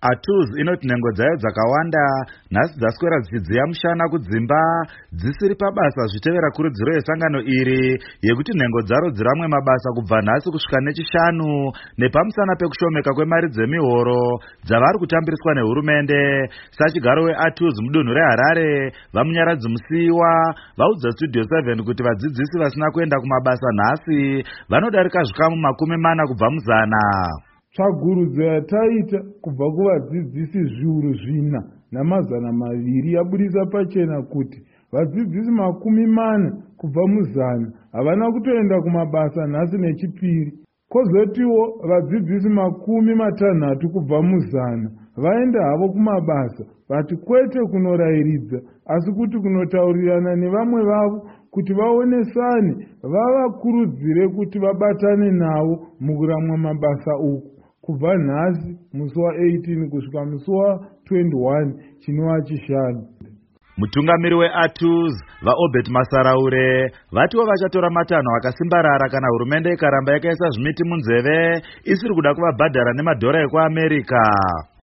atus inoti nhengo dzayo dzakawanda nhasi dzaswera dzichidziya mushana kudzimba dzisiri pabasa zvichitevera kurudziro yesangano iri yekuti nhengo dzaro dziramwe mabasa kubva nhasi kusvika nechishanu nepamusana pekushomeka kwemari dzemihoro dzavari kutambiriswa nehurumende. Sachigaro weatus mudunhu reharare vamunyaradzi musiyiwa vaudza studio 7 kuti vadzidzisi vasina kuenda kumabasa nhasi vanodarika zvikamu makumi mana kubva muzana tsvagurudzo yataita kubva kuvadzidzisi zviuru zvina namazana maviri yabudisa pachena kuti vadzidzisi makumi mana kubva muzana havana kutoenda kumabasa nhasi nechipiri. Kwozotiwo vadzidzisi makumi matanhatu kubva muzana vaenda havo kumabasa vati kwete kunorayiridza asi kuti kunotaurirana nevamwe vavo kuti vaonesane vavakurudzire kuti vabatane navo mukuramwa mabasa uku kubva nhasi musi wa18 kusvika musi wa21 chinova chishanu mutungamiri weatus vaobert masaraure vatiwo vachatora matanho akasimbarara kana hurumende ikaramba yakaisa zvimiti munzeve isiri kuda kuvabhadhara nemadhora ekuamerica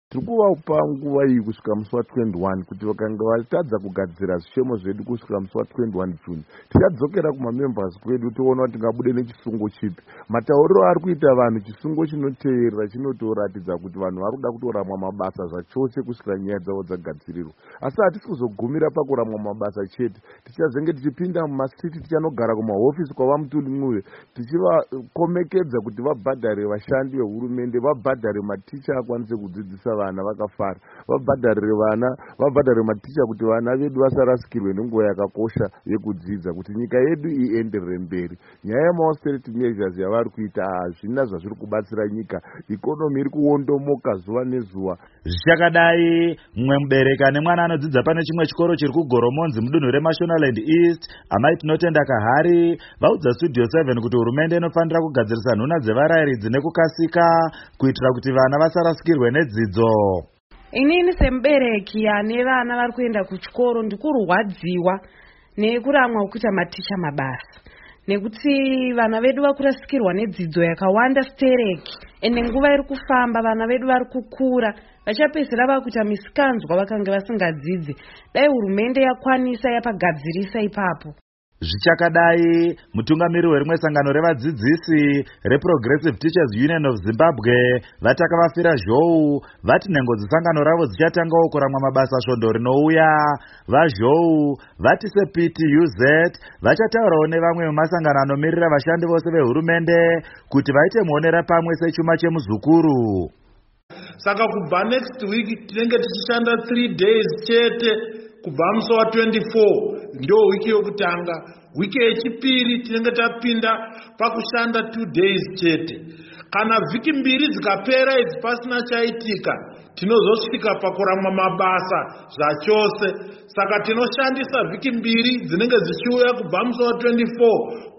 tiri kuvapa nguva iyi kusvika musi wa21 kuti vakanga vatadza kugadzira zvishemo zvedu kusvika musi wa21 june. Tichadzokera kumamembers kwedu toona kuti tingabude nechisungo chipi. Matauriro ari kuita vanhu chisungo chinoteerera chinotoratidza kuti vanhu vari kuda kutoramwa mabasa zvachose kusvikira nyaya dzavo dzagadzirirwa. Asi hatisi kuzogumira pakuramwa mabasa chete. Tichazenge tichipinda mumastriti tichanogara kumahofisi kwava mutuli mnuve tichivakomekedza kuti vabhadhare vashandi vehurumende vabhadhare maticha akwanise kudzidzisa vana vakafara. Vabhadharire vana vabhadharire maticha kuti vana vedu vasarasikirwe nenguva yakakosha yekudzidza kuti nyika yedu ienderere mberi. Nyaya yemaausterity measures yavari kuita hazvina zvazviri kubatsira nyika. Ikonomi iri kuondomoka zuva nezuva. Zvichakadai mumwe mubereki ane mwana anodzidza pane chimwe chikoro chiri kugoromonzi mudunhu remashonaland east amai tinotenda kahari. Vaudza studio 7 kuti hurumende inofanira kugadzirisa nhuna dzevarayiridzi nekukasika kuitira kuti vana vasarasikirwe nedzidzo inini semubereki ane vana vari kuenda kuchikoro ndikurwadziwa nekuramwa kuita maticha mabasa. Nekuti vana vedu vakurasikirwa nedzidzo yakawanda stereki ende nguva iri kufamba vana vedu vari kukura vachapedzisira vakuita misikanzwa vakanga vasingadzidzi. Dai hurumende yakwanisa yapagadzirisa ipapo zvichakadai mutungamiri werimwe sangano revadzidzisi reprogressive teachers union of zimbabwe vataka vafira zhou vati nhengo dzesangano ravo dzichatangawo kuramwa mabasa svondo rinouya vazhou vati sepiti uz vachataurawo nevamwe vemasangano anomirira vashandi vose vehurumende kuti vaite muonera pamwe sechuma chemuzukuru saka kubva next week tinenge tichishanda 3 days chete kubva musi wa24 ndo wiki yokutanga. Wiki yechipiri tinenge tapinda pakushanda 2 days chete. Kana vhiki mbiri dzikapera idzi pasina chaitika tinozosvika pakuramwa mabasa zvachose saka tinoshandisa vhiki mbiri dzinenge dzichiuya kubva musi wa24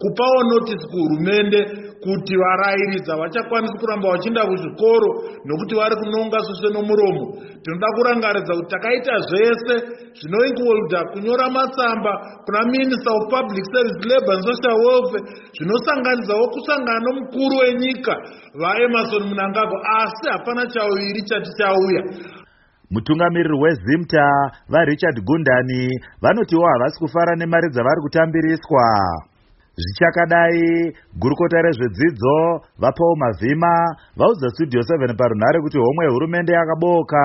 kupawo notisi kuhurumende kuti varayiridza vachakwanisi kuramba vachienda kuzvikoro nokuti vari kunonga susve nomuromo. Tinoda kurangaridza kuti takaita zvese zvinoinkludha kunyora matsamba kuna minister of public service labour and social welfare zvinosanganisawo kusangana nomukuru wenyika vaemarson munangagwa asi hapana chauviri chati chauya. Mutungamiriri wezimta varichard gundani vanotiwo havasi kufara nemari dzavari kutambiriswa zvichakadai gurukota rezvedzidzo vapawo mavhima vaudza studio 7 parunhare kuti homwe yehurumende yakabooka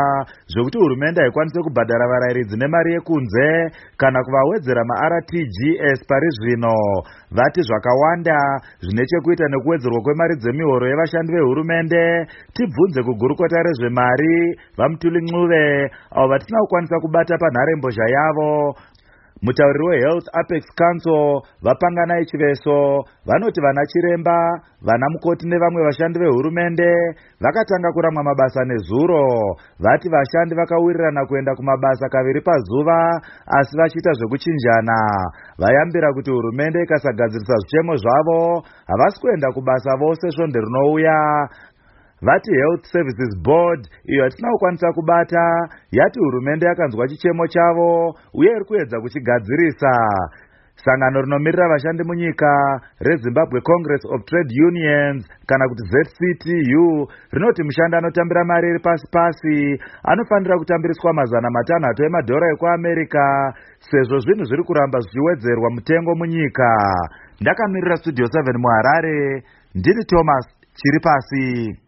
zvekuti hurumende haikwanisi kubhadhara varayiridzi nemari yekunze kana kuvawedzera martgs pari zvino. Vati zvakawanda zvine chekuita nekuwedzerwa kwemari dzemihoro yevashandi vehurumende tibvunze kugurukota rezvemari vamutuli ncluve avo vatisina kukwanisa kubata panharembozha yavo mutauriri wehealth apex council vapanganai chiveso vanoti vana chiremba vana mukoti nevamwe vashandi vehurumende vakatanga kuramwa mabasa nezuro. Vati vashandi vakawirirana kuenda kumabasa kaviri pazuva asi vachiita zvekuchinjana. Vayambira kuti hurumende ikasagadzirisa zvichemo zvavo havasi kuenda kubasa vose svonde rinouya vati health services board iyo hatina kukwanisa kubata yati hurumende yakanzwa chichemo chavo uye iri kuedza kuchigadzirisa. Sangano rinomirira vashandi munyika rezimbabwe congress of trade unions kana kuti zctu rinoti mushandi anotambira mari iri pasi pasi anofanira kutambiriswa mazana matanhatu emadhora ekuamerica sezvo zvinhu zviri kuramba zvichiwedzerwa mutengo munyika. Ndakamirira studio 7 muharare ndiri thomas chiri pasi